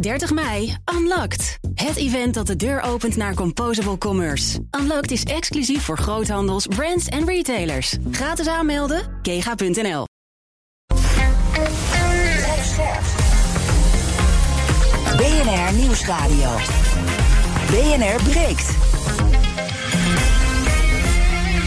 30 mei, Unlocked. Het event dat de deur opent naar Composable Commerce. Unlocked is exclusief voor groothandels, brands en retailers. Gratis aanmelden, kega.nl. BNR Nieuwsradio. BNR breekt.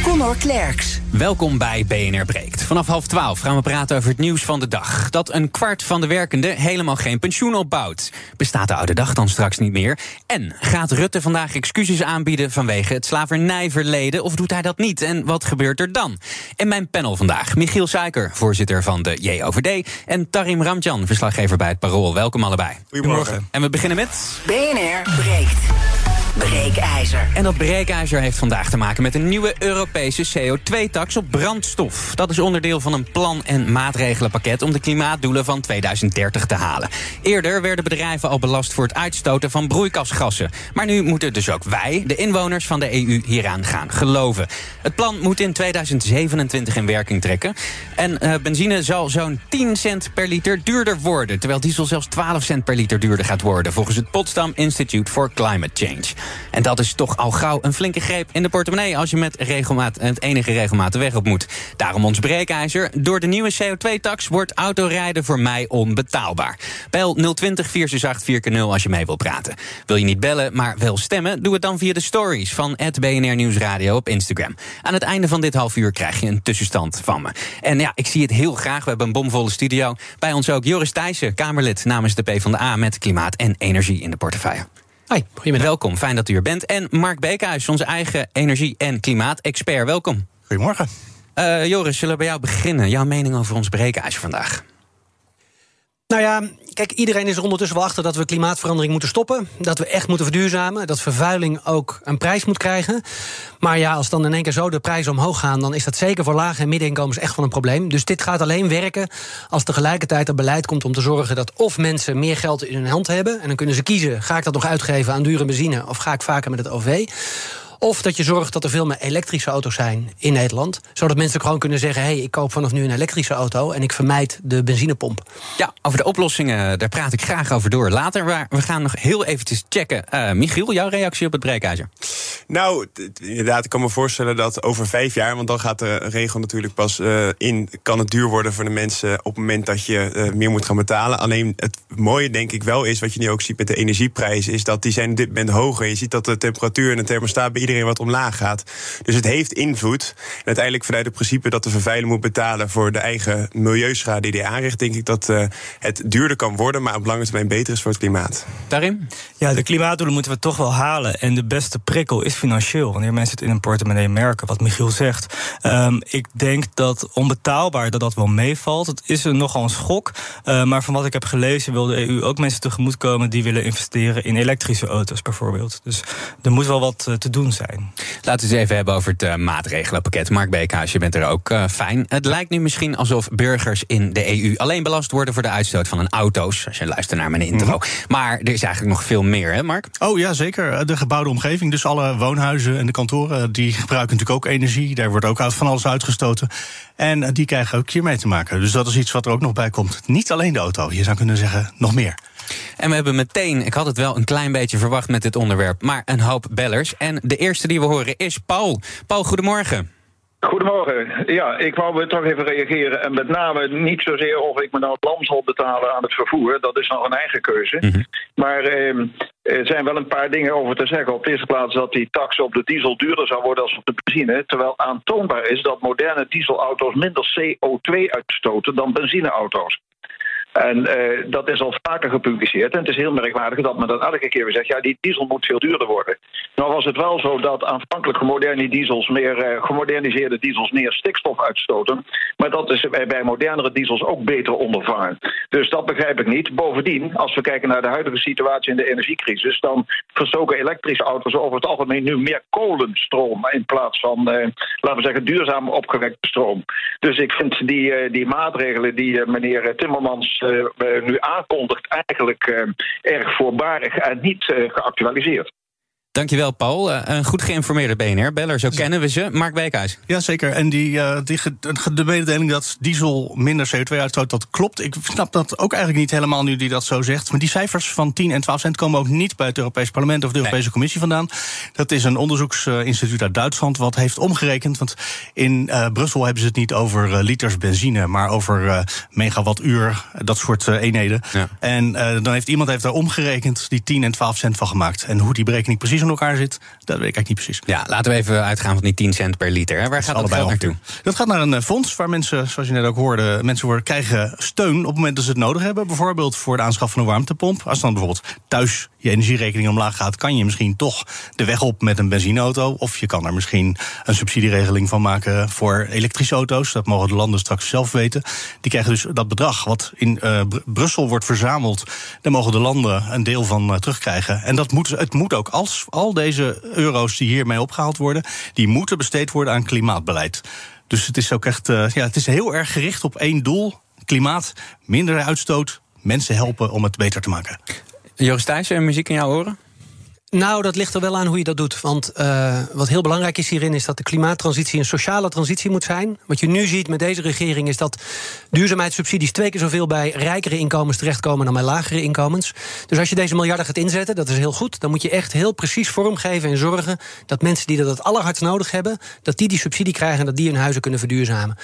Conor Klerks. Welkom bij BNR Breekt. Vanaf half twaalf gaan we praten over het nieuws van de dag. Dat een kwart van de werkenden helemaal geen pensioen opbouwt. Bestaat de oude dag dan straks niet meer? En gaat Rutte vandaag excuses aanbieden vanwege het slavernijverleden? Of doet hij dat niet? En wat gebeurt er dan? In mijn panel vandaag Michiel Suiker, voorzitter van de JOVD... en Tarim Ramjan, verslaggever bij het Parool. Welkom allebei. Goedemorgen. En we beginnen met... BNR breekt. Breekijzer. En dat breekijzer heeft vandaag te maken met een nieuwe Europese CO2-tax op brandstof. Dat is onderdeel van een plan- en maatregelenpakket om de klimaatdoelen van 2030 te halen. Eerder werden bedrijven al belast voor het uitstoten van broeikasgassen. Maar nu moeten dus ook wij, de inwoners van de EU, hieraan gaan geloven. Het plan moet in 2027 in werking trekken. En uh, benzine zal zo'n 10 cent per liter duurder worden. Terwijl diesel zelfs 12 cent per liter duurder gaat worden. Volgens het Potsdam Institute for Climate Change. En dat is toch al gauw een flinke greep in de portemonnee als je met regelmaat, het enige regelmaat de weg op moet. Daarom ons breekijzer. Door de nieuwe CO2-tax wordt autorijden voor mij onbetaalbaar. Bel 020 468 4 als je mee wilt praten. Wil je niet bellen, maar wel stemmen? Doe het dan via de stories van het BNR Nieuwsradio op Instagram. Aan het einde van dit half uur krijg je een tussenstand van me. En ja, ik zie het heel graag. We hebben een bomvolle studio. Bij ons ook Joris Thijssen, Kamerlid namens de PvdA met klimaat en energie in de portefeuille. Hoi, goedemiddag. Welkom, fijn dat u er bent. En Mark Beekhuis, onze eigen energie- en klimaatexpert. Welkom. Goedemorgen. Uh, Joris, zullen we bij jou beginnen? Jouw mening over ons breekijzer vandaag? Nou ja, kijk, iedereen is er ondertussen wel achter dat we klimaatverandering moeten stoppen. Dat we echt moeten verduurzamen. Dat vervuiling ook een prijs moet krijgen. Maar ja, als dan in één keer zo de prijzen omhoog gaan, dan is dat zeker voor lage en middeninkomens echt wel een probleem. Dus dit gaat alleen werken als tegelijkertijd er beleid komt om te zorgen dat of mensen meer geld in hun hand hebben. En dan kunnen ze kiezen: ga ik dat nog uitgeven aan dure benzine of ga ik vaker met het OV? Of dat je zorgt dat er veel meer elektrische auto's zijn in Nederland. Zodat mensen gewoon kunnen zeggen: hé, hey, ik koop vanaf nu een elektrische auto en ik vermijd de benzinepomp. Ja, over de oplossingen, daar praat ik graag over door later. Maar we gaan nog heel eventjes checken. Uh, Michiel, jouw reactie op het breekijzer? Nou, inderdaad, ik kan me voorstellen dat over vijf jaar, want dan gaat de regel natuurlijk pas uh, in, kan het duur worden voor de mensen op het moment dat je uh, meer moet gaan betalen. Alleen het mooie, denk ik wel, is wat je nu ook ziet met de energieprijzen, is dat die zijn op dit moment hoger. Je ziet dat de temperatuur en de thermostaat bij iedereen wat omlaag gaat. Dus het heeft invloed. En uiteindelijk vanuit het principe dat de vervuiler moet betalen voor de eigen milieuschade die hij aanricht, denk ik dat uh, het duurder kan worden, maar op lange termijn beter is voor het klimaat. Daarin? Ja, de klimaatdoelen moeten we toch wel halen. En de beste prikkel is financieel. Wanneer mensen het in een portemonnee merken, wat Michiel zegt. Um, ik denk dat onbetaalbaar dat dat wel meevalt. Het is een, nogal een schok. Uh, maar van wat ik heb gelezen wil de EU ook mensen tegemoetkomen die willen investeren in elektrische auto's bijvoorbeeld. Dus er moet wel wat uh, te doen zijn. Laten we eens even hebben over het uh, maatregelenpakket. Mark Beekhuis, je bent er ook uh, fijn. Het lijkt nu misschien alsof burgers in de EU alleen belast worden voor de uitstoot van hun auto's. Als je luistert naar mijn intro. Mm -hmm. Maar er is eigenlijk nog veel meer, hè, Mark? Oh ja, zeker. De gebouwde omgeving. Dus alle woonhuizen en de kantoren die gebruiken natuurlijk ook energie. Daar wordt ook van alles uitgestoten. En die krijgen ook hiermee te maken. Dus dat is iets wat er ook nog bij komt. Niet alleen de auto, je zou kunnen zeggen nog meer. En we hebben meteen, ik had het wel een klein beetje verwacht met dit onderwerp, maar een hoop bellers. En de eerste die we horen is Paul. Paul, goedemorgen. Goedemorgen. Ja, ik wou toch even reageren. En met name niet zozeer of ik me nou lam zal betalen aan het vervoer. Dat is nog een eigen keuze. Mm -hmm. Maar eh, er zijn wel een paar dingen over te zeggen. Op de eerste plaats dat die tax op de diesel duurder zou worden als op de benzine. Terwijl aantoonbaar is dat moderne dieselauto's minder CO2 uitstoten dan benzineauto's. En uh, dat is al vaker gepubliceerd. En het is heel merkwaardig dat men dan elke keer weer zegt: ja, die diesel moet veel duurder worden. Nou was het wel zo dat aanvankelijk gemoderne diesels meer, uh, gemoderniseerde diesels meer stikstof uitstoten. Maar dat is bij modernere diesels ook beter ondervangen. Dus dat begrijp ik niet. Bovendien, als we kijken naar de huidige situatie in de energiecrisis, dan verstoken elektrische auto's over het algemeen nu meer kolenstroom in plaats van, uh, laten we zeggen, duurzaam opgewekte stroom. Dus ik vind die, die maatregelen die meneer Timmermans nu aankondigt eigenlijk uh, erg voorbarig en niet geactualiseerd. Dankjewel, Paul. Uh, een goed geïnformeerde BNR. Beller, zo kennen we ze. Mark Beekhuis. Jazeker. En die, uh, die de mededeling dat diesel minder CO2 uitstoot, dat klopt. Ik snap dat ook eigenlijk niet helemaal nu die dat zo zegt. Maar die cijfers van 10 en 12 cent komen ook niet bij het Europees Parlement of de Europese nee. Commissie vandaan. Dat is een onderzoeksinstituut uit Duitsland wat heeft omgerekend. Want in uh, Brussel hebben ze het niet over liters benzine, maar over megawattuur, dat soort eenheden. Ja. En dan heeft iemand heeft daar omgerekend die 10 en 12 cent van gemaakt. En hoe die berekening precies in elkaar zit, dat weet ik eigenlijk niet precies. Ja, laten we even uitgaan van die 10 cent per liter. Hè. Waar gaat dat geld naartoe? Dat gaat naar een eh, fonds waar mensen, zoals je net ook hoorde, mensen worden, krijgen steun op het moment dat ze het nodig hebben. Bijvoorbeeld voor de aanschaf van een warmtepomp. Als dan bijvoorbeeld thuis je energierekening omlaag gaat, kan je misschien toch de weg op met een benzineauto. Of je kan er misschien een subsidieregeling van maken voor elektrische auto's. Dat mogen de landen straks zelf weten. Die krijgen dus dat bedrag wat in uh, Brussel wordt verzameld. Daar mogen de landen een deel van uh, terugkrijgen. En dat moet, het moet ook als al deze euro's die hiermee opgehaald worden, die moeten besteed worden aan klimaatbeleid. Dus het is ook echt, uh, ja, het is heel erg gericht op één doel: klimaat, minder uitstoot, mensen helpen om het beter te maken. Joris Thijssen, muziek in jouw oren? Nou, dat ligt er wel aan hoe je dat doet. Want uh, wat heel belangrijk is hierin, is dat de klimaattransitie een sociale transitie moet zijn. Wat je nu ziet met deze regering is dat duurzaamheidssubsidies twee keer zoveel bij rijkere inkomens terechtkomen dan bij lagere inkomens. Dus als je deze miljarden gaat inzetten, dat is heel goed. Dan moet je echt heel precies vormgeven en zorgen dat mensen die dat het allerhardst nodig hebben, dat die die subsidie krijgen en dat die hun huizen kunnen verduurzamen.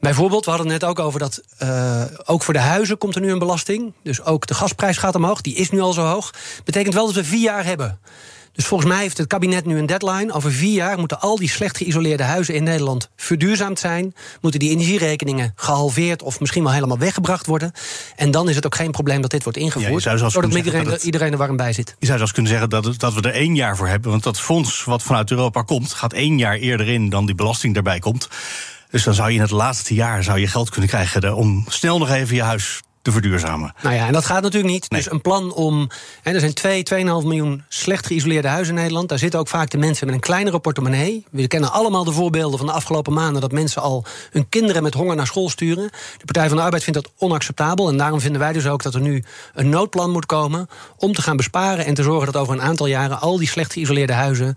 Bijvoorbeeld, we hadden het net ook over dat uh, ook voor de huizen komt er nu een belasting. Dus ook de gasprijs gaat omhoog. Die is nu al zo hoog. Betekent wel dat we vier jaar hebben. Dus volgens mij heeft het kabinet nu een deadline. Over vier jaar moeten al die slecht geïsoleerde huizen in Nederland verduurzaamd zijn. Moeten die energierekeningen gehalveerd of misschien wel helemaal weggebracht worden. En dan is het ook geen probleem dat dit wordt ingevoerd. Ja, zodat iedereen, dat het, iedereen er warm bij zit. Je zou zelfs kunnen zeggen dat, dat we er één jaar voor hebben. Want dat fonds wat vanuit Europa komt, gaat één jaar eerder in dan die belasting erbij komt. Dus dan zou je in het laatste jaar zou je geld kunnen krijgen om snel nog even je huis te verduurzamen. Nou ja, en dat gaat natuurlijk niet. Dus een plan om. Hè, er zijn 2, 2,5 miljoen slecht geïsoleerde huizen in Nederland. Daar zitten ook vaak de mensen met een kleinere portemonnee. We kennen allemaal de voorbeelden van de afgelopen maanden dat mensen al hun kinderen met honger naar school sturen. De Partij van de Arbeid vindt dat onacceptabel. En daarom vinden wij dus ook dat er nu een noodplan moet komen om te gaan besparen en te zorgen dat over een aantal jaren al die slecht geïsoleerde huizen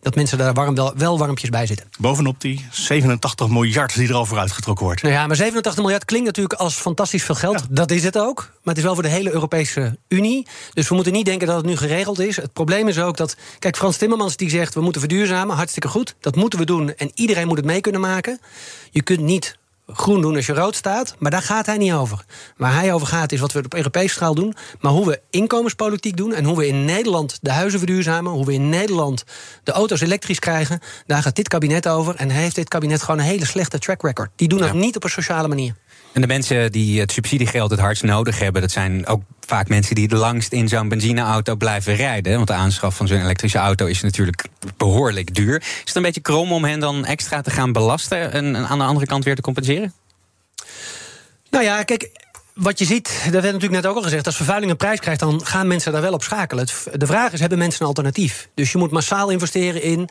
dat mensen daar warm, wel, wel warmpjes bij zitten. Bovenop die 87 miljard die er al voor uitgetrokken wordt. Nou ja, maar 87 miljard klinkt natuurlijk als fantastisch veel geld. Dat is het ook. Maar het is wel voor de hele Europese Unie. Dus we moeten niet denken dat het nu geregeld is. Het probleem is ook dat. Kijk, Frans Timmermans die zegt: we moeten verduurzamen. Hartstikke goed. Dat moeten we doen. En iedereen moet het mee kunnen maken. Je kunt niet groen doen als je rood staat. Maar daar gaat hij niet over. Waar hij over gaat is wat we op Europese schaal doen. Maar hoe we inkomenspolitiek doen. En hoe we in Nederland de huizen verduurzamen. Hoe we in Nederland de auto's elektrisch krijgen. Daar gaat dit kabinet over. En heeft dit kabinet gewoon een hele slechte track record. Die doen dat niet op een sociale manier. En de mensen die het subsidiegeld het hardst nodig hebben, dat zijn ook vaak mensen die het langst in zo'n benzineauto blijven rijden. Want de aanschaf van zo'n elektrische auto is natuurlijk behoorlijk duur. Is het een beetje krom om hen dan extra te gaan belasten en aan de andere kant weer te compenseren? Nou ja, kijk, wat je ziet, dat werd natuurlijk net ook al gezegd, als vervuiling een prijs krijgt, dan gaan mensen daar wel op schakelen. De vraag is: hebben mensen een alternatief? Dus je moet massaal investeren in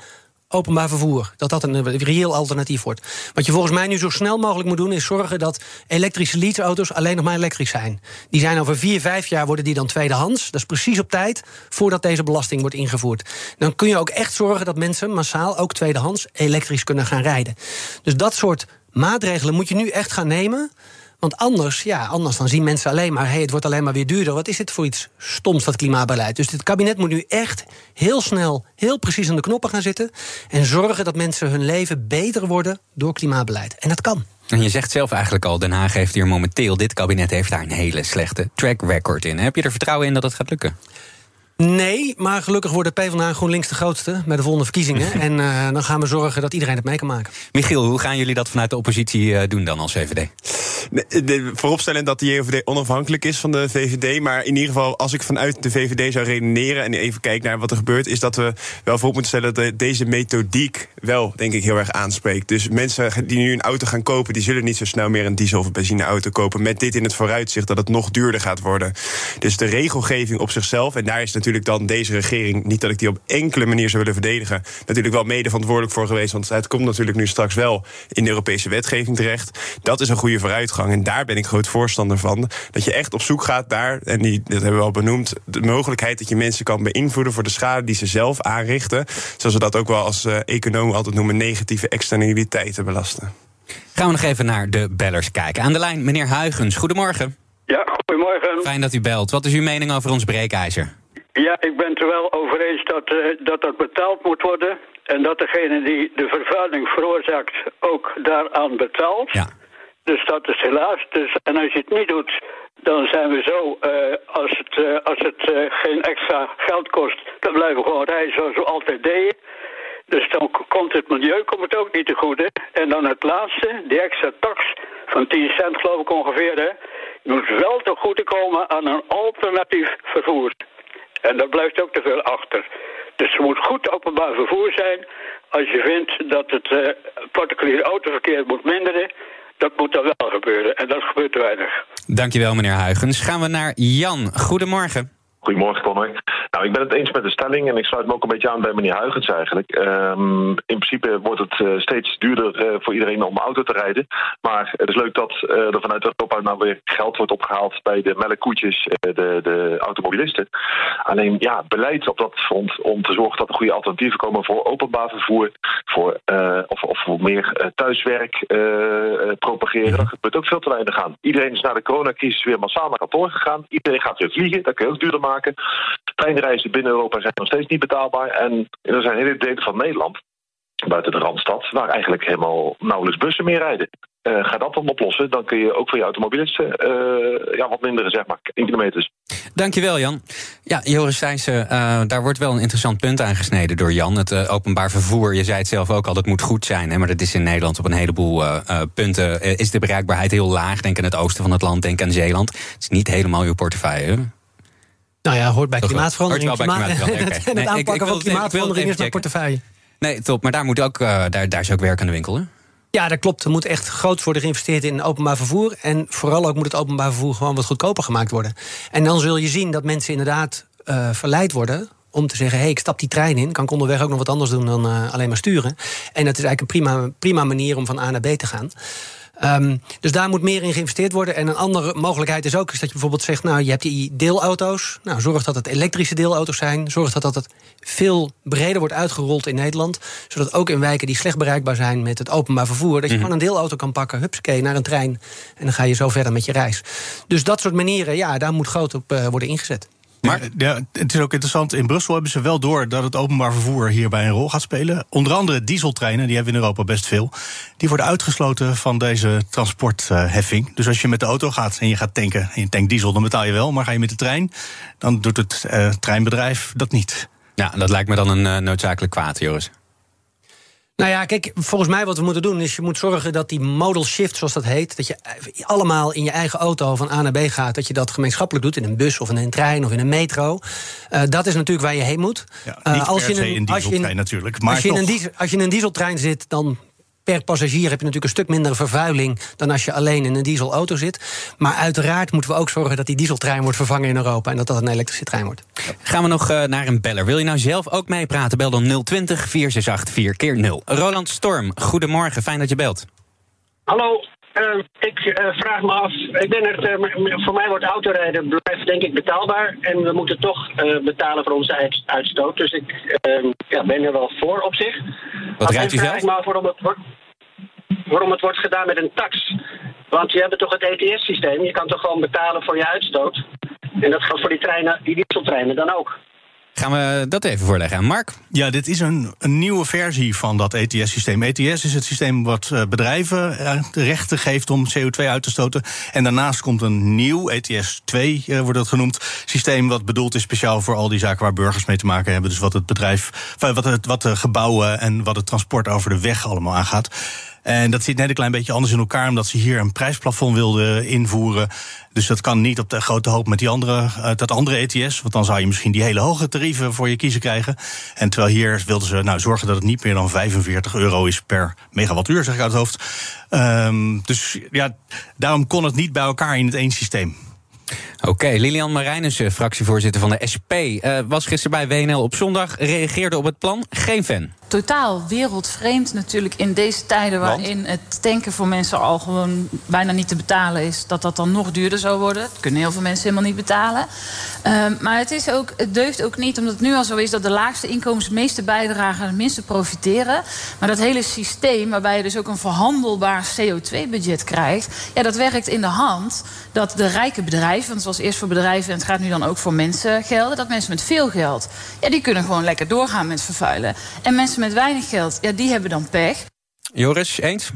openbaar vervoer. Dat dat een reëel alternatief wordt. Wat je volgens mij nu zo snel mogelijk moet doen... is zorgen dat elektrische leaseauto's alleen nog maar elektrisch zijn. Die zijn over vier, vijf jaar worden die dan tweedehands. Dat is precies op tijd voordat deze belasting wordt ingevoerd. Dan kun je ook echt zorgen dat mensen massaal ook tweedehands elektrisch kunnen gaan rijden. Dus dat soort maatregelen moet je nu echt gaan nemen... Want anders, ja, anders dan zien mensen alleen maar... Hey, het wordt alleen maar weer duurder. Wat is dit voor iets stoms, dat klimaatbeleid? Dus het kabinet moet nu echt heel snel, heel precies aan de knoppen gaan zitten... en zorgen dat mensen hun leven beter worden door klimaatbeleid. En dat kan. En je zegt zelf eigenlijk al, Den Haag heeft hier momenteel... dit kabinet heeft daar een hele slechte track record in. Heb je er vertrouwen in dat het gaat lukken? Nee, maar gelukkig wordt de PvdA GroenLinks de grootste bij de volgende verkiezingen. en uh, dan gaan we zorgen dat iedereen het mee kan maken. Michiel, hoe gaan jullie dat vanuit de oppositie uh, doen dan als VVD? De, vooropstellen dat de JVD onafhankelijk is van de VVD. Maar in ieder geval, als ik vanuit de VVD zou redeneren en even kijk naar wat er gebeurt, is dat we wel voorop moeten stellen dat deze methodiek wel, denk ik, heel erg aanspreekt. Dus mensen die nu een auto gaan kopen, die zullen niet zo snel meer een diesel- of benzineauto kopen. Met dit in het vooruitzicht dat het nog duurder gaat worden. Dus de regelgeving op zichzelf, en daar is natuurlijk natuurlijk dan deze regering, niet dat ik die op enkele manier zou willen verdedigen, natuurlijk wel mede verantwoordelijk voor geweest. Want het komt natuurlijk nu straks wel in de Europese wetgeving terecht. Dat is een goede vooruitgang. En daar ben ik groot voorstander van. Dat je echt op zoek gaat naar, en die, dat hebben we al benoemd, de mogelijkheid dat je mensen kan beïnvloeden voor de schade die ze zelf aanrichten. Zoals we dat ook wel als uh, economen altijd noemen, negatieve externaliteiten belasten. Gaan we nog even naar de bellers kijken. Aan de lijn, meneer Huigens. Goedemorgen. Ja, goedemorgen. Fijn dat u belt. Wat is uw mening over ons breekijzer? Ja, ik ben het er wel over eens dat, uh, dat dat betaald moet worden. En dat degene die de vervuiling veroorzaakt ook daaraan betaalt. Ja. Dus dat is helaas. Dus, en als je het niet doet, dan zijn we zo, uh, als het, uh, als het geen extra geld kost, dan blijven we gewoon rijden zoals we altijd deden. Dus dan komt het milieu komt het ook niet te goede. En dan het laatste, die extra tax van 10 cent geloof ik ongeveer, hè, moet wel te goede komen aan een alternatief vervoer. En daar blijft ook te veel achter. Dus er moet goed openbaar vervoer zijn. Als je vindt dat het uh, particulier autoverkeer moet minderen, dat moet dan wel gebeuren. En dat gebeurt te weinig. Dankjewel, meneer Huigens. Gaan we naar Jan. Goedemorgen. Goedemorgen, Connor. Nou, ik ben het eens met de stelling en ik sluit me ook een beetje aan bij meneer Huygens eigenlijk. Um, in principe wordt het uh, steeds duurder uh, voor iedereen om auto te rijden. Maar het is leuk dat uh, er vanuit Europa nou weer geld wordt opgehaald bij de melkkoetjes, de, de automobilisten. Alleen ja, beleid op dat front om te zorgen dat er goede alternatieven komen voor openbaar vervoer, voor, of, of voor meer thuiswerk propageren. Dat gebeurt ook veel te weinig aan. Iedereen is na de coronacrisis weer massaal naar kantoor gegaan. Iedereen gaat weer vliegen, dat kun je ook duurder maken. Treinreizen binnen Europa zijn nog steeds niet betaalbaar. En er zijn hele delen van Nederland, buiten de Randstad, waar eigenlijk helemaal nauwelijks bussen meer rijden. Uh, ga dat dan oplossen, dan kun je ook voor je automobilisten uh, ja, wat mindere zeg maar, in kilometers. Dankjewel Jan. Ja, Joris Thijssen, uh, daar wordt wel een interessant punt aangesneden door Jan. Het openbaar vervoer, je zei het zelf ook al, dat moet goed zijn. Hè, maar dat is in Nederland op een heleboel punten is de bereikbaarheid heel laag. Denk aan het oosten van het land, denk aan Zeeland. Het is niet helemaal uw portefeuille. Nou ja, hoort bij klimaatverandering. Hoort wel bij klimaatverandering. en het nee, aanpakken van klimaatverandering is mijn portefeuille. Nee, top. Maar daar, moet ook, uh, daar, daar is ook werk aan de winkel, hè? Ja, dat klopt. Er moet echt groot worden geïnvesteerd in openbaar vervoer. En vooral ook moet het openbaar vervoer gewoon wat goedkoper gemaakt worden. En dan zul je zien dat mensen inderdaad uh, verleid worden om te zeggen: hé, hey, ik stap die trein in. Kan ik onderweg ook nog wat anders doen dan uh, alleen maar sturen. En dat is eigenlijk een prima, prima manier om van A naar B te gaan. Um, dus daar moet meer in geïnvesteerd worden. En een andere mogelijkheid is ook is dat je bijvoorbeeld zegt: Nou, je hebt die deelauto's. Nou, zorg dat het elektrische deelauto's zijn. Zorg dat, dat het veel breder wordt uitgerold in Nederland. Zodat ook in wijken die slecht bereikbaar zijn met het openbaar vervoer. dat je mm -hmm. gewoon een deelauto kan pakken, hupsakee, naar een trein. En dan ga je zo verder met je reis. Dus dat soort manieren, ja, daar moet groot op uh, worden ingezet. Maar ja, het is ook interessant. In Brussel hebben ze wel door dat het openbaar vervoer hierbij een rol gaat spelen. Onder andere dieseltreinen, die hebben we in Europa best veel. Die worden uitgesloten van deze transportheffing. Dus als je met de auto gaat en je gaat tanken en je tankt diesel, dan betaal je wel. Maar ga je met de trein, dan doet het uh, treinbedrijf dat niet. Ja, dat lijkt me dan een uh, noodzakelijk kwaad, Joris. Nou ja, kijk, volgens mij wat we moeten doen is je moet zorgen dat die modal shift, zoals dat heet, dat je allemaal in je eigen auto van A naar B gaat, dat je dat gemeenschappelijk doet in een bus of in een trein of in een metro. Uh, dat is natuurlijk waar je heen moet. Ja, uh, als je in een, als je in, natuurlijk, maar als je, in een diesel, als je in een dieseltrein zit, dan per passagier heb je natuurlijk een stuk minder vervuiling dan als je alleen in een dieselauto zit. Maar uiteraard moeten we ook zorgen dat die dieseltrein wordt vervangen in Europa en dat dat een elektrische trein wordt. Gaan we nog uh, naar een beller. Wil je nou zelf ook meepraten? Bel dan 020 468 4 keer 0. Roland Storm, goedemorgen. Fijn dat je belt. Hallo, uh, ik uh, vraag me af. Ik ben er, uh, voor mij wordt autorijden blijft denk ik betaalbaar. En we moeten toch betalen voor onze uitstoot. Dus ik ja, ben er wel voor op zich. Wat rijdt u zelf? ik me af waarom het, wordt, waarom het wordt gedaan met een tax. Want je hebt toch het ETS-systeem. Je kan toch gewoon betalen voor je uitstoot. En dat geldt voor die treinen, die dieseltreinen dan ook. Gaan we dat even voorleggen aan Mark? Ja, dit is een, een nieuwe versie van dat ETS-systeem. ETS is het systeem wat uh, bedrijven de rechten geeft om CO2 uit te stoten. En daarnaast komt een nieuw, ETS 2 uh, wordt dat genoemd, systeem wat bedoeld is speciaal voor al die zaken waar burgers mee te maken hebben. Dus wat het bedrijf, wat, het, wat de gebouwen en wat het transport over de weg allemaal aangaat. En dat zit net een klein beetje anders in elkaar, omdat ze hier een prijsplafond wilden invoeren. Dus dat kan niet op de grote hoop met die andere, uh, dat andere ETS. Want dan zou je misschien die hele hoge tarieven voor je kiezen krijgen. En terwijl hier wilden ze nou zorgen dat het niet meer dan 45 euro is per megawattuur, zeg ik uit het hoofd. Um, dus ja, daarom kon het niet bij elkaar in het één systeem. Oké, Lilian Marijnissen, fractievoorzitter van de SP, uh, was gisteren bij WNL op zondag, reageerde op het plan. Geen fan. Totaal wereldvreemd natuurlijk in deze tijden waarin het tanken voor mensen al gewoon bijna niet te betalen is. Dat dat dan nog duurder zou worden. Dat kunnen heel veel mensen helemaal niet betalen. Uh, maar het, is ook, het deugt ook niet omdat het nu al zo is dat de laagste inkomens het meeste bijdragen en het minste profiteren. Maar dat hele systeem waarbij je dus ook een verhandelbaar CO2-budget krijgt. Ja, dat werkt in de hand dat de rijke bedrijven, want zoals eerst voor bedrijven en het gaat nu dan ook voor mensen gelden, dat mensen met veel geld, ja, die kunnen gewoon lekker doorgaan met vervuilen. En mensen met weinig geld, ja, die hebben dan pech. Joris, eens?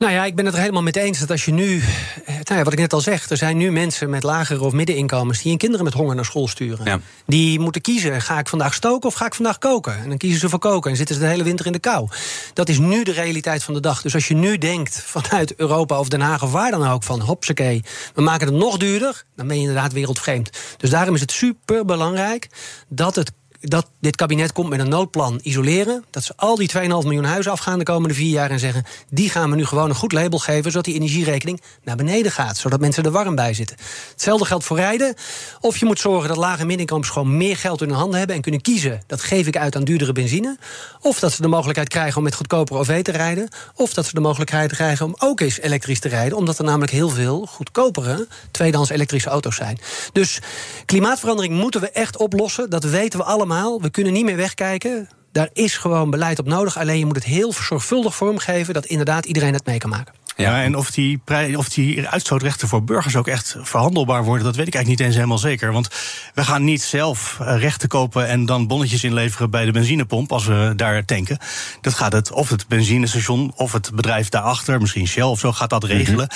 Nou ja, ik ben het er helemaal mee eens dat als je nu, nou ja, wat ik net al zeg, er zijn nu mensen met lagere of middeninkomens die hun kinderen met honger naar school sturen. Ja. Die moeten kiezen: ga ik vandaag stoken of ga ik vandaag koken? En dan kiezen ze voor koken en zitten ze de hele winter in de kou. Dat is nu de realiteit van de dag. Dus als je nu denkt vanuit Europa of Den Haag of waar dan ook van hopsakee, we maken het nog duurder, dan ben je inderdaad wereldvreemd. Dus daarom is het super belangrijk dat het dat dit kabinet komt met een noodplan isoleren. Dat ze al die 2,5 miljoen huizen afgaan de komende vier jaar en zeggen: die gaan we nu gewoon een goed label geven, zodat die energierekening naar beneden gaat, zodat mensen er warm bij zitten. Hetzelfde geldt voor rijden. Of je moet zorgen dat lage middeninkomens gewoon meer geld in hun handen hebben en kunnen kiezen: dat geef ik uit aan duurdere benzine. Of dat ze de mogelijkheid krijgen om met goedkoper OV te rijden. Of dat ze de mogelijkheid krijgen om ook eens elektrisch te rijden, omdat er namelijk heel veel goedkopere tweedehands elektrische auto's zijn. Dus klimaatverandering moeten we echt oplossen. Dat weten we allemaal. We kunnen niet meer wegkijken. Daar is gewoon beleid op nodig. Alleen je moet het heel zorgvuldig vormgeven dat inderdaad iedereen het mee kan maken. Ja, en of die, of die uitstootrechten voor burgers ook echt verhandelbaar worden, dat weet ik eigenlijk niet eens helemaal zeker. Want we gaan niet zelf eh, rechten kopen en dan bonnetjes inleveren bij de benzinepomp als we daar tanken. Dat gaat het, of het benzinestation of het bedrijf daarachter, misschien Shell of zo, gaat dat regelen.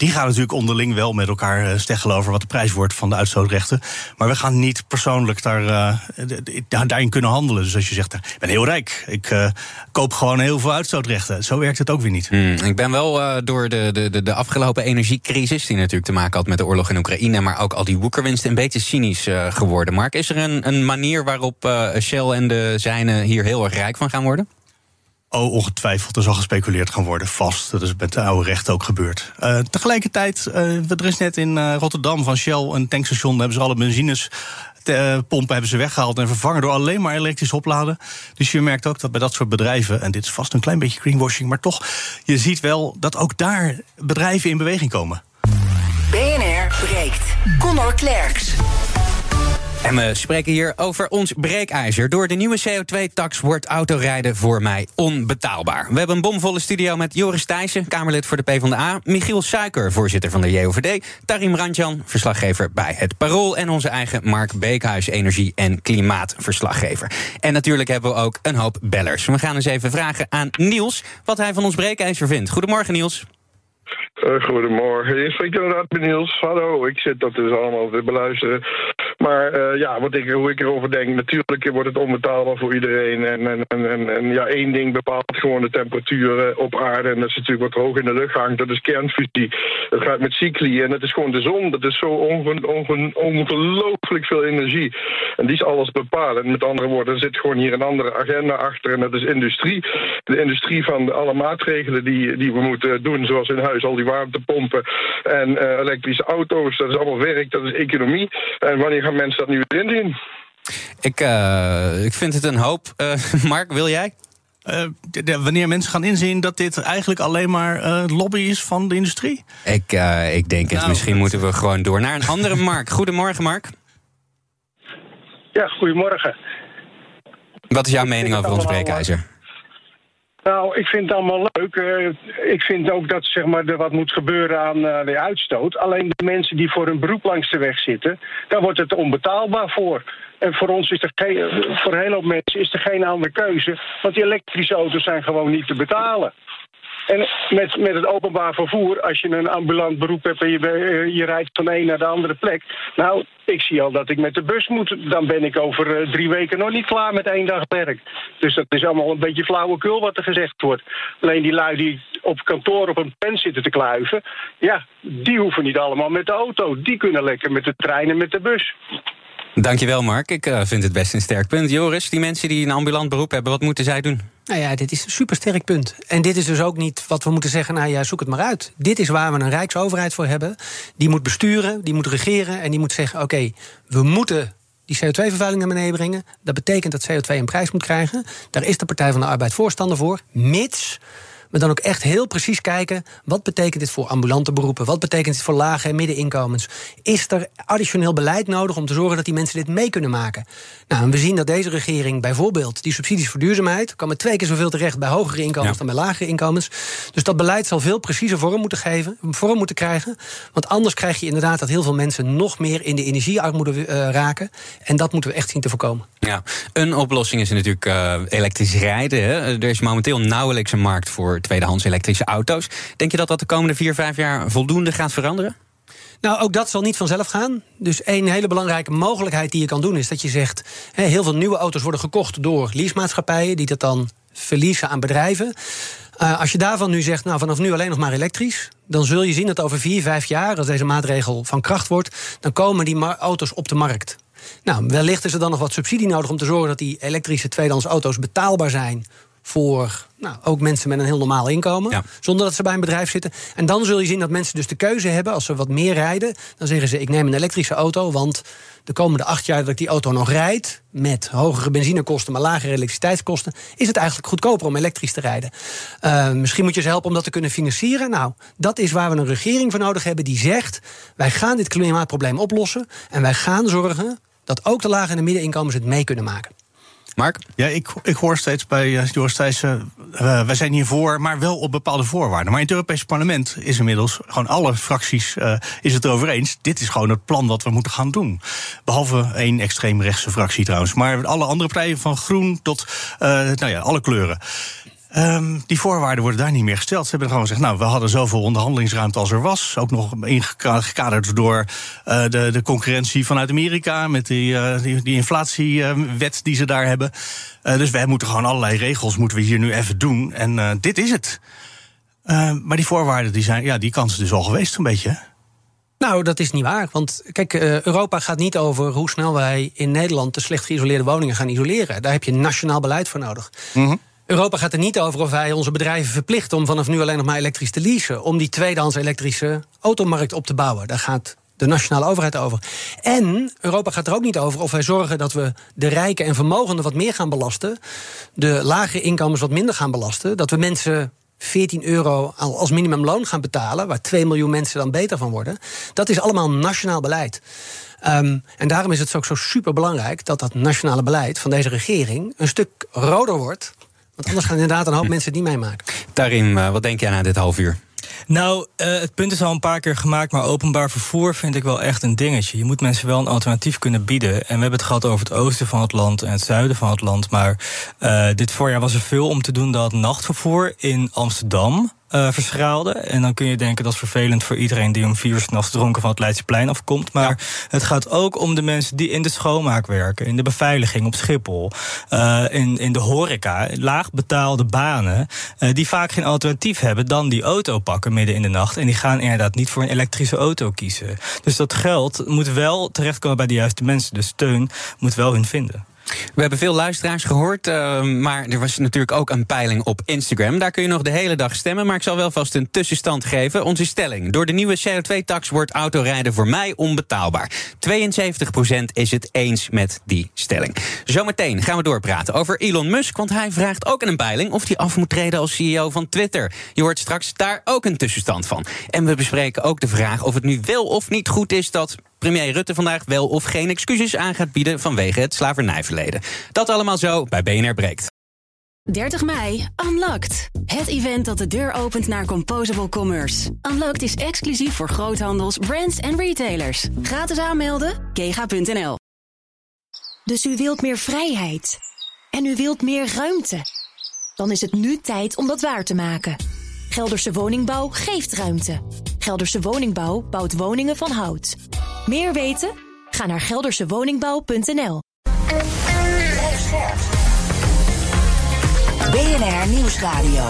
Die gaan natuurlijk onderling wel met elkaar eh, steggelen over wat de prijs wordt van de uitstootrechten. Maar we gaan niet persoonlijk daar, uh, daarin kunnen handelen. Dus als je zegt, ik ben heel rijk, ik koop gewoon heel veel uitstootrechten. Zo werkt het ook weer niet. Hmm, ik ben wel door de, de, de afgelopen energiecrisis, die natuurlijk te maken had met de oorlog in Oekraïne, maar ook al die woekerwinsten, een beetje cynisch geworden. Mark, is er een, een manier waarop Shell en de zijnen hier heel erg rijk van gaan worden? Oh, ongetwijfeld. Er zal gespeculeerd gaan worden, vast. Dat is met de oude recht ook gebeurd. Uh, tegelijkertijd, uh, er is net in uh, Rotterdam van Shell een tankstation. Hebben ze alle benzines pompen hebben ze weggehaald en vervangen door alleen maar elektrisch opladen. Dus je merkt ook dat bij dat soort bedrijven, en dit is vast een klein beetje greenwashing, maar toch, je ziet wel dat ook daar bedrijven in beweging komen. BNR breekt. Connor Klerks. En we spreken hier over ons breekijzer. Door de nieuwe CO2-tax wordt autorijden voor mij onbetaalbaar. We hebben een bomvolle studio met Joris Thijssen, Kamerlid voor de PvdA... Michiel Suiker, voorzitter van de JOVD... Tarim Randjan, verslaggever bij Het Parool... en onze eigen Mark Beekhuis, energie- en klimaatverslaggever. En natuurlijk hebben we ook een hoop bellers. We gaan eens even vragen aan Niels wat hij van ons breekijzer vindt. Goedemorgen, Niels. Uh, goedemorgen. Je spreekt inderdaad met Niels. Hallo, ik zit dat dus allemaal te beluisteren. Maar uh, ja, wat ik, hoe ik erover denk, natuurlijk wordt het onbetaalbaar voor iedereen. En, en, en, en ja, één ding bepaalt gewoon de temperatuur op aarde. En dat is natuurlijk wat hoog in de lucht hangt. Dat is kernfusie. Dat gaat met cycli. En dat is gewoon de zon. Dat is zo onge, onge, ongelooflijk veel energie. En die is alles bepalen. En met andere woorden, er zit gewoon hier een andere agenda achter. En dat is industrie. De industrie van alle maatregelen die, die we moeten doen, zoals in huis al die warmtepompen en uh, elektrische auto's. Dat is allemaal werk, dat is economie. En wanneer gaan mensen dat nu weer inzien? Ik, uh, ik vind het een hoop. Uh, Mark, wil jij? Uh, de, de, wanneer mensen gaan inzien dat dit eigenlijk alleen maar uh, lobby is van de industrie? Ik, uh, ik denk het. Nou, Misschien moeten we gewoon door naar een andere Mark. Goedemorgen, Mark. Ja, goedemorgen. Wat is jouw mening over ons breekijzer? Nou, ik vind het allemaal leuk. Uh, ik vind ook dat zeg maar, er wat moet gebeuren aan uh, de uitstoot. Alleen de mensen die voor een beroep langs de weg zitten, daar wordt het onbetaalbaar voor. En voor ons is er geen, voor een hele hoop mensen is er geen andere keuze. Want die elektrische auto's zijn gewoon niet te betalen. En met, met het openbaar vervoer, als je een ambulant beroep hebt en je, je rijdt van de een naar de andere plek. Nou, ik zie al dat ik met de bus moet. Dan ben ik over uh, drie weken nog niet klaar met één dag werk. Dus dat is allemaal een beetje flauwekul wat er gezegd wordt. Alleen die lui die op kantoor op een pen zitten te kluiven. Ja, die hoeven niet allemaal met de auto. Die kunnen lekker met de trein en met de bus. Dankjewel, Mark. Ik uh, vind het best een sterk punt. Joris, die mensen die een ambulant beroep hebben, wat moeten zij doen? Nou ja, dit is een supersterk punt. En dit is dus ook niet wat we moeten zeggen, nou ja, zoek het maar uit. Dit is waar we een rijksoverheid voor hebben. Die moet besturen, die moet regeren en die moet zeggen: oké, we moeten die CO2-vervuiling naar beneden brengen. Dat betekent dat CO2 een prijs moet krijgen. Daar is de Partij van de Arbeid voorstander voor, mits maar dan ook echt heel precies kijken... wat betekent dit voor ambulante beroepen? Wat betekent dit voor lage en middeninkomens? Is er additioneel beleid nodig om te zorgen dat die mensen dit mee kunnen maken? Nou, en we zien dat deze regering bijvoorbeeld die subsidies voor duurzaamheid... kan met twee keer zoveel terecht bij hogere inkomens dan bij lagere inkomens. Dus dat beleid zal veel preciezer vorm moeten, geven, vorm moeten krijgen. Want anders krijg je inderdaad dat heel veel mensen... nog meer in de energiearmoede uh, raken. En dat moeten we echt zien te voorkomen. Ja, een oplossing is natuurlijk uh, elektrisch rijden. Hè? Er is momenteel nauwelijks een markt voor tweedehands elektrische auto's. Denk je dat dat de komende vier, vijf jaar voldoende gaat veranderen? Nou, ook dat zal niet vanzelf gaan. Dus één hele belangrijke mogelijkheid die je kan doen is dat je zegt: heel veel nieuwe auto's worden gekocht door leasemaatschappijen die dat dan verliezen aan bedrijven. Uh, als je daarvan nu zegt, nou vanaf nu alleen nog maar elektrisch, dan zul je zien dat over vier, vijf jaar, als deze maatregel van kracht wordt, dan komen die auto's op de markt. Nou, wellicht is er dan nog wat subsidie nodig om te zorgen dat die elektrische tweedehands auto's betaalbaar zijn voor nou, ook mensen met een heel normaal inkomen. Zonder dat ze bij een bedrijf zitten. En dan zul je zien dat mensen dus de keuze hebben. Als ze wat meer rijden, dan zeggen ze: Ik neem een elektrische auto. Want de komende acht jaar dat ik die auto nog rijd. met hogere benzinekosten, maar lagere elektriciteitskosten. is het eigenlijk goedkoper om elektrisch te rijden. Uh, misschien moet je ze helpen om dat te kunnen financieren. Nou, dat is waar we een regering voor nodig hebben die zegt: Wij gaan dit klimaatprobleem oplossen. En wij gaan zorgen dat ook de lage en de middeninkomens het mee kunnen maken. Mark? Ja, ik, ik hoor steeds bij Joris Thijssen... Uh, wij zijn hiervoor, maar wel op bepaalde voorwaarden. Maar in het Europese parlement is inmiddels... gewoon alle fracties uh, is het erover eens... dit is gewoon het plan wat we moeten gaan doen. Behalve één extreemrechtse fractie trouwens. Maar alle andere partijen, van groen tot nou ja, alle kleuren... Um, die voorwaarden worden daar niet meer gesteld. Ze hebben gewoon gezegd, nou, we hadden zoveel onderhandelingsruimte als er was. Ook nog ingekaderd door uh, de, de concurrentie vanuit Amerika... met die, uh, die, die inflatiewet die ze daar hebben. Uh, dus wij moeten gewoon allerlei regels moeten we hier nu even doen. En dit is het. Ehm, maar die voorwaarden, die, zijn, ja, die kans is dus al geweest een beetje, nou, dat is niet waar. Want kijk, Europa gaat niet over hoe snel wij in Nederland de slecht geïsoleerde woningen gaan isoleren. Daar heb je nationaal beleid voor nodig. Mm -hmm. Europa gaat er niet over of wij onze bedrijven verplichten om vanaf nu alleen nog maar elektrisch te leasen. Om die tweedehands elektrische automarkt op te bouwen. Daar gaat de nationale overheid over. En Europa gaat er ook niet over of wij zorgen dat we de rijken en vermogenden wat meer gaan belasten. De lage inkomens wat minder gaan belasten. Dat we mensen 14 euro als minimumloon gaan betalen, waar 2 miljoen mensen dan beter van worden. Dat is allemaal nationaal beleid. Um, en daarom is het ook zo super belangrijk dat dat nationale beleid van deze regering een stuk roder wordt want anders gaan inderdaad een hoop hm. mensen niet meemaken. Daarin, uh, wat denk jij na dit half uur? Nou, uh, het punt is al een paar keer gemaakt, maar openbaar vervoer vind ik wel echt een dingetje. Je moet mensen wel een alternatief kunnen bieden. En we hebben het gehad over het oosten van het land en het zuiden van het land. Maar uh, dit voorjaar was er veel om te doen dat nachtvervoer in Amsterdam uh, verschraalde. En dan kun je denken dat is vervelend voor iedereen die om vier uur s'nachts dronken van het Leidseplein afkomt. Maar het gaat ook om de mensen die in de schoonmaak werken, in de beveiliging op Schiphol, uh, in, in de horeca, laag betaalde banen, uh, die vaak geen alternatief hebben dan die auto pakken midden in de nacht. En die gaan inderdaad niet voor een elektrische auto kiezen. Dus dat geld moet wel terechtkomen bij de juiste mensen. De steun moet wel hun vinden. We hebben veel luisteraars gehoord, uh, maar er was natuurlijk ook een peiling op Instagram. Daar kun je nog de hele dag stemmen, maar ik zal wel vast een tussenstand geven. Onze stelling. Door de nieuwe CO2-tax wordt autorijden voor mij onbetaalbaar. 72% is het eens met die stelling. Zometeen gaan we doorpraten over Elon Musk, want hij vraagt ook in een peiling of hij af moet treden als CEO van Twitter. Je hoort straks daar ook een tussenstand van. En we bespreken ook de vraag of het nu wel of niet goed is dat premier Rutte vandaag wel of geen excuses aan gaat bieden vanwege het slavernijverleden. Dat allemaal zo bij BNR Breekt. 30 mei, Unlocked. Het event dat de deur opent naar Composable Commerce. Unlocked is exclusief voor groothandels, brands en retailers. Gratis aanmelden, kega.nl. Dus u wilt meer vrijheid. En u wilt meer ruimte. Dan is het nu tijd om dat waar te maken. Gelderse Woningbouw geeft ruimte. Gelderse Woningbouw bouwt woningen van hout. Meer weten? Ga naar geldersewoningbouw.nl. BNR Nieuwsradio.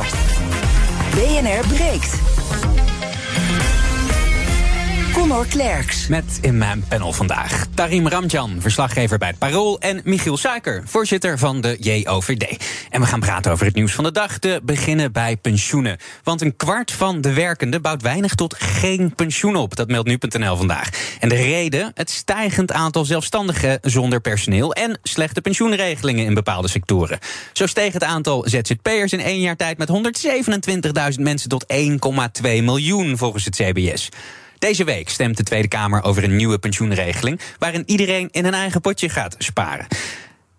BNR breekt. Conor Klerks. Met in mijn panel vandaag Tarim Ramjan, verslaggever bij het Parool... en Michiel Suiker, voorzitter van de JOVD. En we gaan praten over het nieuws van de dag. Te beginnen bij pensioenen. Want een kwart van de werkenden bouwt weinig tot geen pensioen op. Dat meldt nu.nl vandaag. En de reden? Het stijgend aantal zelfstandigen zonder personeel... en slechte pensioenregelingen in bepaalde sectoren. Zo steeg het aantal ZZP'ers in één jaar tijd... met 127.000 mensen tot 1,2 miljoen volgens het CBS. Deze week stemt de Tweede Kamer over een nieuwe pensioenregeling... waarin iedereen in een eigen potje gaat sparen.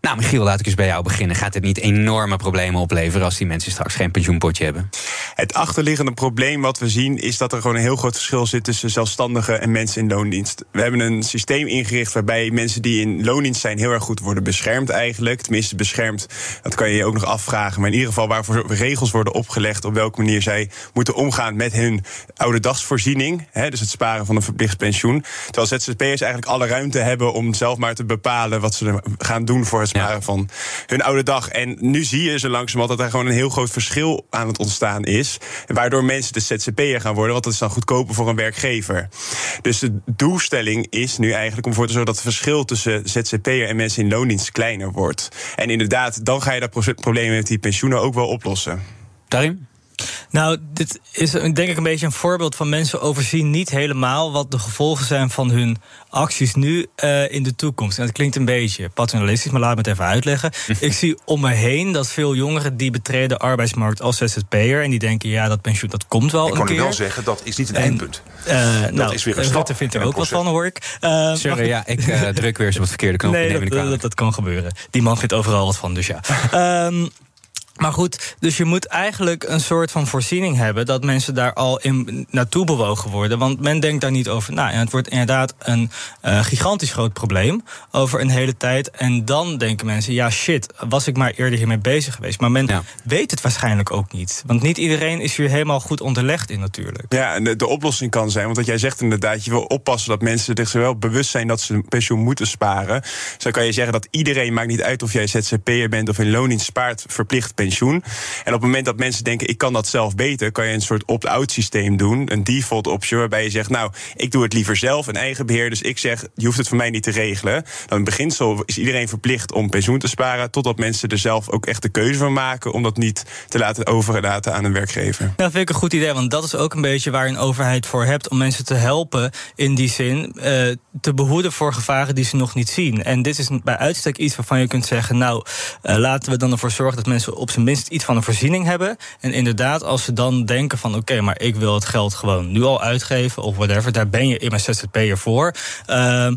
Nou, Michiel, laat ik eens bij jou beginnen. Gaat het niet enorme problemen opleveren als die mensen straks geen pensioenpotje hebben? Het achterliggende probleem wat we zien is dat er gewoon een heel groot verschil zit tussen zelfstandigen en mensen in loondienst. We hebben een systeem ingericht waarbij mensen die in loondienst zijn heel erg goed worden beschermd eigenlijk. Tenminste, beschermd, dat kan je je ook nog afvragen. Maar in ieder geval waarvoor regels worden opgelegd op welke manier zij moeten omgaan met hun oude dagsvoorziening. Hè, dus het sparen van een verplicht pensioen. Terwijl ZZP'ers eigenlijk alle ruimte hebben om zelf maar te bepalen wat ze gaan doen voor het van hun oude dag. En nu zie je zo langzamerhand dat er gewoon een heel groot verschil aan het ontstaan is. Waardoor mensen de ZZP'er gaan worden, want dat is dan goedkoper voor een werkgever. Dus de doelstelling is nu eigenlijk om voor te zorgen dat het verschil tussen ZZP'er en mensen in loondienst kleiner wordt. En inderdaad, dan ga je dat probleem met die pensioenen ook wel oplossen. Daarin? Nou, dit is denk ik een beetje een voorbeeld van mensen overzien niet helemaal wat de gevolgen zijn van hun acties nu uh, in de toekomst. En dat klinkt een beetje paternalistisch, maar laat me het even uitleggen. ik zie om me heen dat veel jongeren die betreden de arbeidsmarkt als ZZP'er en die denken, ja, dat pensioen dat komt wel. Ik kan u wel zeggen, dat is niet een eindpunt. Uh, dat nou, is weer een stap. Rutte vindt er ook wat van, hoor ik. Uh, Sorry, ja, ik uh, druk weer eens op het verkeerde knopje. Nee, dat, dat, dat, kan gebeuren. Die man vindt overal wat van, dus ja. um, Maar goed, dus je moet eigenlijk een soort van voorziening hebben dat mensen daar al in naartoe bewogen worden. Want men denkt daar niet over na. En het wordt inderdaad een uh, gigantisch groot probleem over een hele tijd. En dan denken mensen: ja, shit, was ik maar eerder hiermee bezig geweest. Maar men ja. weet het waarschijnlijk ook niet. Want niet iedereen is hier helemaal goed onderlegd in, natuurlijk. Ja, en de, de oplossing kan zijn, want wat jij zegt inderdaad, je wil oppassen dat mensen zich wel bewust zijn dat ze een pensioen moeten sparen. Zo kan je zeggen dat iedereen, maakt niet uit of jij ZZP'er bent of in loondienst spaart, verplicht pensioen. En op het moment dat mensen denken, ik kan dat zelf beter, kan je een soort opt-out systeem doen. Een default option, waarbij je zegt, nou, ik doe het liever zelf, een eigen beheer. Dus ik zeg, je hoeft het voor mij niet te regelen. Dan in beginsel is iedereen verplicht om pensioen te sparen, totdat mensen er zelf ook echt de keuze van maken om dat niet te laten overlaten aan een werkgever. Dat vind ik een goed idee, want dat is ook een beetje waar een overheid voor hebt om mensen te helpen in die zin uh, te behoeden voor gevaren die ze nog niet zien. En dit is bij uitstek iets waarvan je kunt zeggen, nou, uh, laten we dan ervoor zorgen dat mensen op zijn minst iets van een voorziening hebben. En inderdaad, als ze dan denken van oké, maar ik wil het geld gewoon nu al uitgeven of whatever, daar ben je in mijn ZZP'er voor. Uh,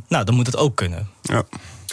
nou, dan moet het ook kunnen. Ja.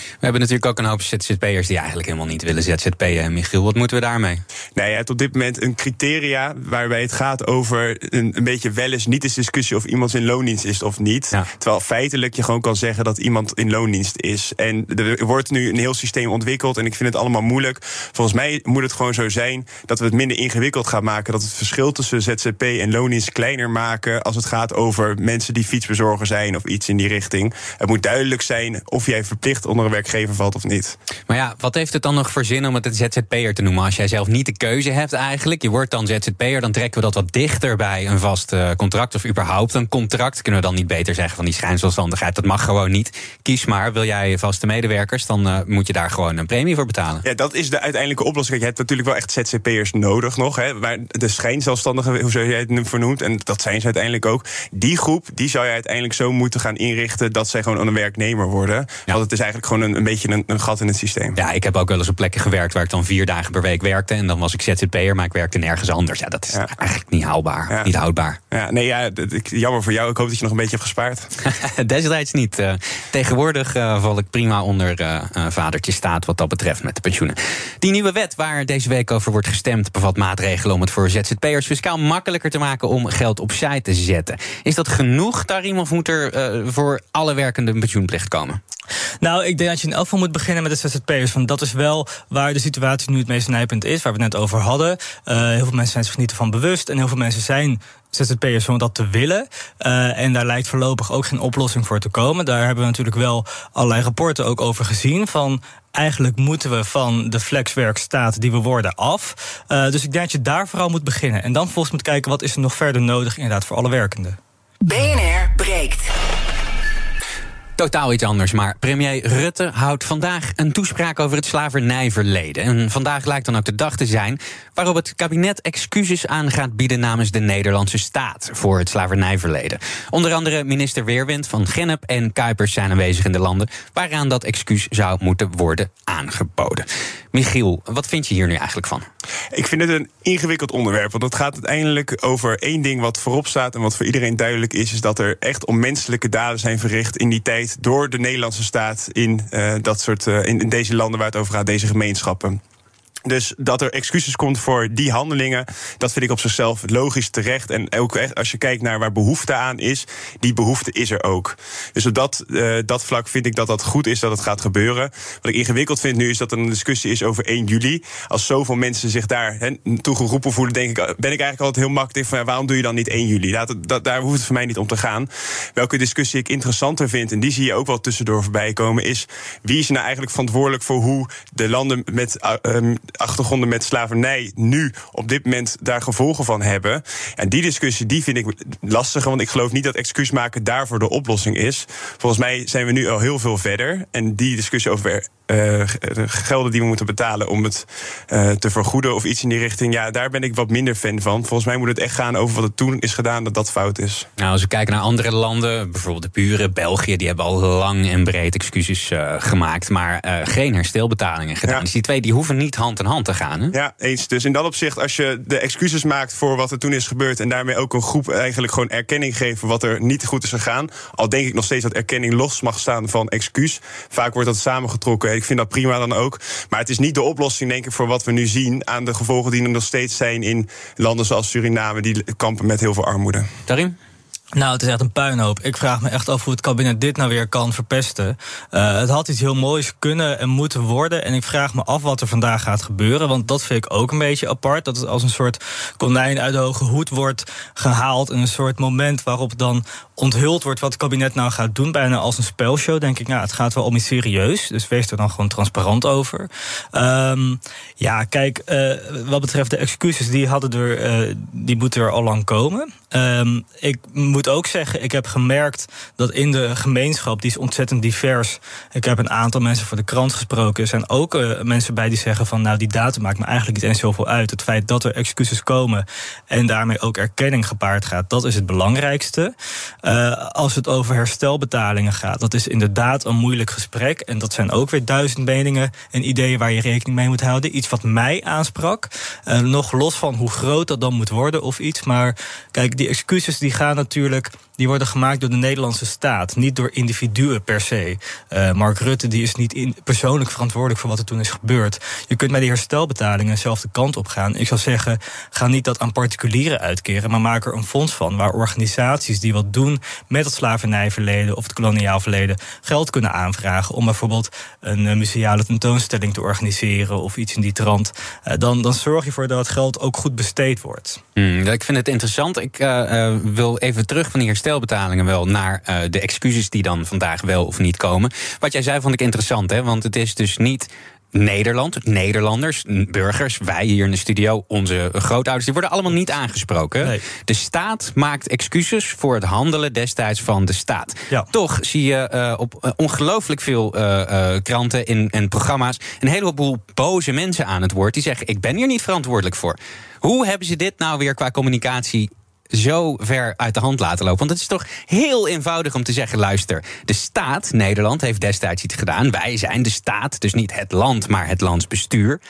We hebben natuurlijk ook een hoop ZZP'ers die eigenlijk helemaal niet willen ZZP'en. Michiel, wat moeten we daarmee? Nou, hebt op dit moment een criteria waarbij het gaat over een, een beetje wel eens niet eens discussie of iemand in loondienst is of niet. Ja. Terwijl feitelijk je gewoon kan zeggen dat iemand in loondienst is. En er wordt nu een heel systeem ontwikkeld en ik vind het allemaal moeilijk. Volgens mij moet het gewoon zo zijn dat we het minder ingewikkeld gaan maken. Dat het verschil tussen ZZP en loondienst kleiner maken als het gaat over mensen die fietsbezorger zijn of iets in die richting. Het moet duidelijk zijn of jij verplicht onder een werkgever valt of niet. Maar ja, wat heeft het dan nog voor zin om het een ZZP'er te noemen? Als jij zelf niet de keuze hebt eigenlijk, je wordt dan ZZP'er... dan trekken we dat wat dichter bij een vast uh, contract of überhaupt een contract. Kunnen we dan niet beter zeggen van die schijnzelfstandigheid? Dat mag gewoon niet. Kies maar, wil jij vaste medewerkers... dan uh, moet je daar gewoon een premie voor betalen. Ja, dat is de uiteindelijke oplossing. Je hebt natuurlijk wel echt ZZP'ers nodig nog. Hè, maar de schijnzelfstandigen, hoe zou jij het vernoemt... en dat zijn ze uiteindelijk ook. Die groep, die zou je uiteindelijk zo moeten gaan inrichten... dat zij gewoon een werknemer worden. Ja. Want het is eigenlijk gewoon een, een beetje een, een, gat in het systeem. Ja, ik heb ook wel eens op plekken gewerkt waar ik dan vier dagen per week werkte. En dan was ik ZZP'er, maar ik werkte nergens anders. Ja, dat is ja. eigenlijk niet haalbaar. Ja. Niet houdbaar. Ja, nee, ja, jammer voor jou. Ik hoop dat je nog een beetje hebt gespaard. Destijds niet. Uh, tegenwoordig uh, val ik prima onder uh, vadertje staat wat dat betreft met de pensioenen. Die nieuwe wet waar deze week over wordt gestemd... bevat maatregelen om het voor ZZP'ers fiscaal makkelijker te maken... om geld opzij te zetten. Is dat genoeg, Tarim, of moet er voor alle werkenden een pensioenplicht komen? Nou, ik denk dat je in elk geval moet beginnen met de ZZP'ers. Want dat is wel waar de situatie nu het meest nijpend is, waar we het net over hadden. Uh, heel veel mensen zijn zich niet ervan bewust. En heel veel mensen zijn ZZP'ers om dat te willen. Uh, en daar lijkt voorlopig ook geen oplossing voor te komen. Daar hebben we natuurlijk wel allerlei rapporten ook over gezien. Van eigenlijk moeten we van de flexwerkstaat die we worden af. Uh, dus ik denk dat je daar vooral moet beginnen. En dan volgens moet kijken wat is er nog verder nodig inderdaad voor alle werkenden. BNR breekt. Totaal iets anders, maar premier Rutte houdt vandaag een toespraak over het slavernijverleden. En vandaag lijkt dan ook de dag te zijn waarop het kabinet excuses aan gaat bieden namens de Nederlandse staat voor het slavernijverleden. Onder andere minister Weerwind van Gennep en Kuipers zijn aanwezig in de landen waaraan dat excuus zou moeten worden aangeboden. Michiel, wat vind je hier nu eigenlijk van? Ik vind het een ingewikkeld onderwerp. Want het gaat uiteindelijk over één ding wat voorop staat en wat voor iedereen duidelijk is: is dat er echt onmenselijke daden zijn verricht in die tijd door de Nederlandse staat in, uh, dat soort, in, in deze landen waar het over gaat, deze gemeenschappen. Dus dat er excuses komt voor die handelingen, dat vind ik op zichzelf logisch terecht. En ook echt als je kijkt naar waar behoefte aan is, die behoefte is er ook. Dus op dat, uh, dat vlak vind ik dat dat goed is dat het gaat gebeuren. Wat ik ingewikkeld vind nu is dat er een discussie is over 1 juli. Als zoveel mensen zich daar toe geroepen voelen, denk ik, ben ik eigenlijk altijd heel makkelijk van ja, waarom doe je dan niet 1 juli? Dat, daar hoeft het voor mij niet om te gaan. Welke discussie ik interessanter vind, en die zie je ook wel tussendoor voorbij komen, is wie is nou eigenlijk verantwoordelijk voor hoe de landen met. Uh, achtergronden met slavernij nu op dit moment daar gevolgen van hebben. En die discussie die vind ik lastiger, want ik geloof niet dat excuus maken daarvoor de oplossing is. Volgens mij zijn we nu al heel veel verder. En die discussie over uh, gelden die we moeten betalen om het uh, te vergoeden of iets in die richting. Ja, daar ben ik wat minder fan van. Volgens mij moet het echt gaan over wat er toen is gedaan, dat dat fout is. Nou, als we kijken naar andere landen, bijvoorbeeld de buren, België, die hebben al lang en breed excuses uh, gemaakt, maar geen herstelbetalingen gedaan. Ja. Dus die twee die hoeven niet hand in hand te gaan. Hè? Ja, eens. Dus in dat opzicht, als je de excuses maakt voor wat er toen is gebeurd en daarmee ook een groep eigenlijk gewoon erkenning geven wat er niet goed is gegaan. Al denk ik nog steeds dat erkenning los mag staan van excuus. Vaak wordt dat samengetrokken ik vind dat prima dan ook. Maar het is niet de oplossing, denk ik, voor wat we nu zien aan de gevolgen die er nog steeds zijn in landen zoals Suriname, die kampen met heel veel armoede. Karim? Nou, het is echt een puinhoop. Ik vraag me echt af hoe het kabinet dit nou weer kan verpesten. Uh, het had iets heel moois kunnen en moeten worden. En ik vraag me af wat er vandaag gaat gebeuren. Want dat vind ik ook een beetje apart. Dat het als een soort konijn uit de hoge hoed wordt gehaald. En een soort moment waarop dan onthuld wordt wat het kabinet nou gaat doen. Bijna als een spelshow, denk ik. Nou, het gaat wel om iets serieus. Dus wees er dan gewoon transparant over. Um, ja, kijk, uh, wat betreft de excuses, die, hadden er, uh, die moeten er al lang komen. Um, ik moet ook zeggen, ik heb gemerkt dat in de gemeenschap, die is ontzettend divers. Ik heb een aantal mensen voor de krant gesproken. Er zijn ook uh, mensen bij die zeggen van, nou, die datum maakt me eigenlijk niet eens zoveel uit. Het feit dat er excuses komen en daarmee ook erkenning gepaard gaat, dat is het belangrijkste. Uh, als het over herstelbetalingen gaat, dat is inderdaad een moeilijk gesprek. En dat zijn ook weer duizend meningen en ideeën waar je rekening mee moet houden. Iets wat mij aansprak. Uh, nog los van hoe groot dat dan moet worden of iets. Maar kijk, die excuses die gaan natuurlijk die worden gemaakt door de Nederlandse staat, niet door individuen per se. Uh, Mark Rutte die is niet in, persoonlijk verantwoordelijk voor wat er toen is gebeurd. Je kunt met die herstelbetalingen zelf de kant op gaan. Ik zou zeggen, ga niet dat aan particulieren uitkeren, maar maak er een fonds van waar organisaties die wat doen met het slavernijverleden of het koloniaal verleden geld kunnen aanvragen om bijvoorbeeld een uh, museale tentoonstelling te organiseren of iets in die trant. Uh, dan, dan zorg je ervoor dat het geld ook goed besteed wordt. Hmm, ik vind het interessant. Ik wil even terug van die herstel herstelbetalingen wel naar de excuses die dan vandaag wel of niet komen. Wat jij zei vond ik interessant, hè? want het is dus niet Nederland, Nederlanders, burgers, wij hier in de studio, onze grootouders, die worden allemaal niet aangesproken. Nee. De staat maakt excuses voor het handelen destijds van de staat. Ja. Toch zie je uh, op uh, ongelooflijk veel uh, kranten en, en programma's een heleboel boze mensen aan het woord die zeggen: Ik ben hier niet verantwoordelijk voor. Hoe hebben ze dit nou weer qua communicatie zo ver uit de hand laten lopen. Want het is toch heel eenvoudig om te zeggen: luister, de staat, Nederland, heeft destijds iets gedaan. Wij zijn de staat, dus niet het land, maar het landsbestuur.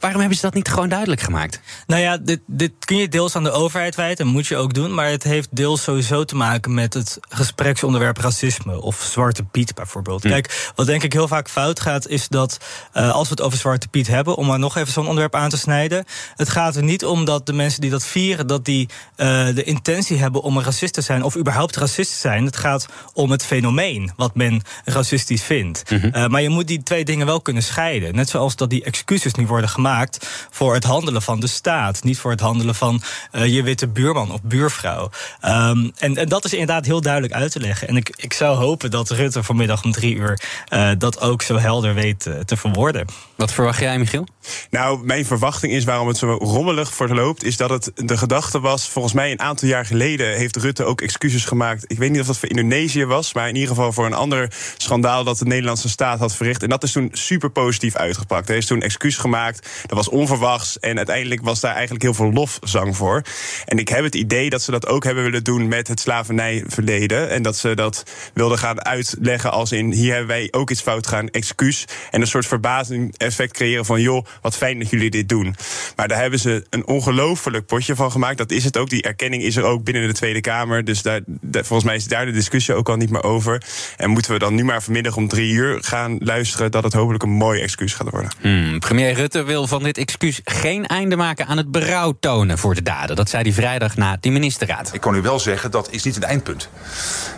Waarom hebben ze dat niet gewoon duidelijk gemaakt? Nou ja, dit, dit kun je deels aan de overheid wijten, moet je ook doen. Maar het heeft deels sowieso te maken met het gespreksonderwerp racisme of Zwarte Piet bijvoorbeeld. Hm. Kijk, wat denk ik heel vaak fout gaat, is dat uh, als we het over Zwarte Piet hebben, om maar nog even zo'n onderwerp aan te snijden. Het gaat er niet om dat de mensen die dat vieren, dat die uh, de intentie hebben om een racist te zijn of überhaupt racist te zijn. Het gaat om het fenomeen wat men racistisch vindt. Mm -hmm. uh, maar je moet die twee dingen wel kunnen scheiden. Net zoals dat die excuses niet worden gemaakt gemaakt voor het handelen van de staat. Niet voor het handelen van uh, je witte buurman of buurvrouw. Um, en, en dat is inderdaad heel duidelijk uit te leggen. En ik, ik zou hopen dat Rutte vanmiddag om drie uur uh, dat ook zo helder weet uh, te verwoorden. Wat verwacht jij, Michiel? Nou, mijn verwachting is waarom het zo rommelig verloopt, is dat het de gedachte was. Volgens mij een aantal jaar geleden heeft Rutte ook excuses gemaakt. Ik weet niet of dat voor Indonesië was, maar in ieder geval voor een ander schandaal dat de Nederlandse staat had verricht. En dat is toen super positief uitgepakt. Hij heeft toen excuus gemaakt. Dat was onverwachts. En uiteindelijk was daar eigenlijk heel veel lofzang voor. En ik heb het idee dat ze dat ook hebben willen doen met het slavernijverleden. En dat ze dat wilden gaan uitleggen als in hier hebben wij ook iets fout gaan, excuus. En een soort verbazing effect creëren van joh, wat fijn dat jullie dit doen. Maar daar hebben ze een ongelooflijk potje van gemaakt. Dat is het ook. Die erkenning is er ook binnen de Tweede Kamer. Dus daar, volgens mij is daar de discussie ook al niet meer over. En moeten we dan nu maar vanmiddag om drie uur gaan luisteren dat het hopelijk een mooi excuus gaat worden. Hmm, premier Rutte wil van dit excuus geen einde maken aan het berouw tonen voor de daden. Dat zei hij vrijdag na die ministerraad. Ik kan u wel zeggen, dat is niet een eindpunt.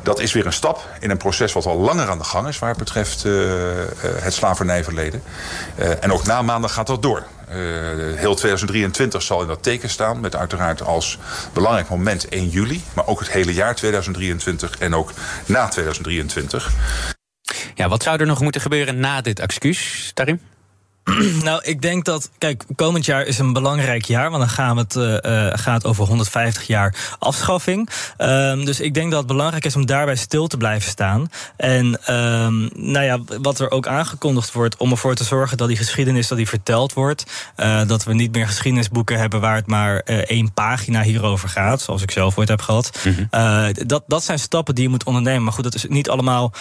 Dat is weer een stap in een proces wat al langer aan de gang is... waar het betreft uh, het slavernijverleden. Uh, en ook na maandag gaat dat door. Uh, heel 2023 zal in dat teken staan. Met uiteraard als belangrijk moment 1 juli. Maar ook het hele jaar 2023 en ook na 2023. Ja, wat zou er nog moeten gebeuren na dit excuus, Tarim? Nou, ik denk dat, kijk, komend jaar is een belangrijk jaar, want dan gaan we het, uh, gaat over 150 jaar afschaffing. Um, dus ik denk dat het belangrijk is om daarbij stil te blijven staan. En um, nou ja, wat er ook aangekondigd wordt, om ervoor te zorgen dat die geschiedenis dat die verteld wordt. Uh, dat we niet meer geschiedenisboeken hebben waar het maar uh, één pagina hierover gaat, zoals ik zelf ooit heb gehad. Mm -hmm. dat, dat zijn stappen die je moet ondernemen. Maar goed, dat is niet allemaal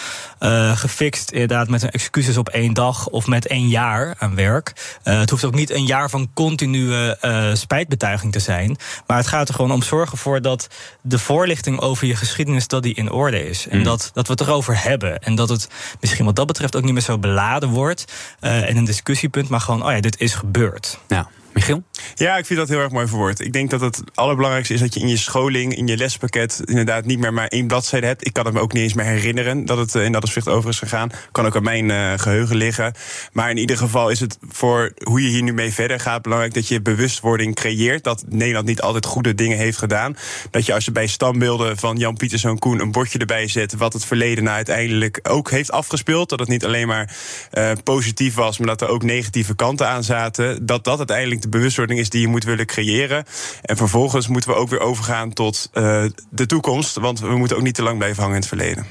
gefixt, inderdaad, met een excuses op één dag of met één jaar werk. Uh, het hoeft ook niet een jaar van continue uh, spijtbetuiging te zijn. Maar het gaat er gewoon om zorgen voor dat de voorlichting over je geschiedenis dat die in orde is. En mm. dat, dat we het erover hebben. En dat het misschien wat dat betreft ook niet meer zo beladen wordt. En een discussiepunt, maar gewoon, oh ja, dit is gebeurd. Ja. Michiel? Ja, ik vind dat heel erg mooi verwoord. Ik denk dat het allerbelangrijkste is dat je in je scholing, in je lespakket, inderdaad niet meer maar één bladzijde hebt. Ik kan het me ook niet eens meer herinneren dat het in dat aspect over is gegaan. Kan ook aan mijn uh, geheugen liggen. Maar in ieder geval is het voor hoe je hier nu mee verder gaat belangrijk dat je bewustwording creëert. Dat Nederland niet altijd goede dingen heeft gedaan. Dat je als je bij standbeelden van Jan Pieterszoon Koen een bordje erbij zet wat het verleden nou uiteindelijk ook heeft afgespeeld. Dat het niet alleen maar uh, positief was, maar dat er ook negatieve kanten aan zaten. Dat dat uiteindelijk de bewustwording is die je moet willen creëren. En vervolgens moeten we ook weer overgaan tot uh, de toekomst. Want we moeten ook niet te lang blijven hangen in het verleden.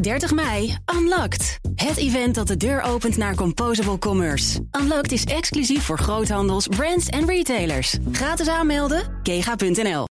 30 mei, Unlocked. Het event dat de deur opent naar Composable Commerce. Unlocked is exclusief voor groothandels, brands en retailers. Gratis aanmelden, kega.nl.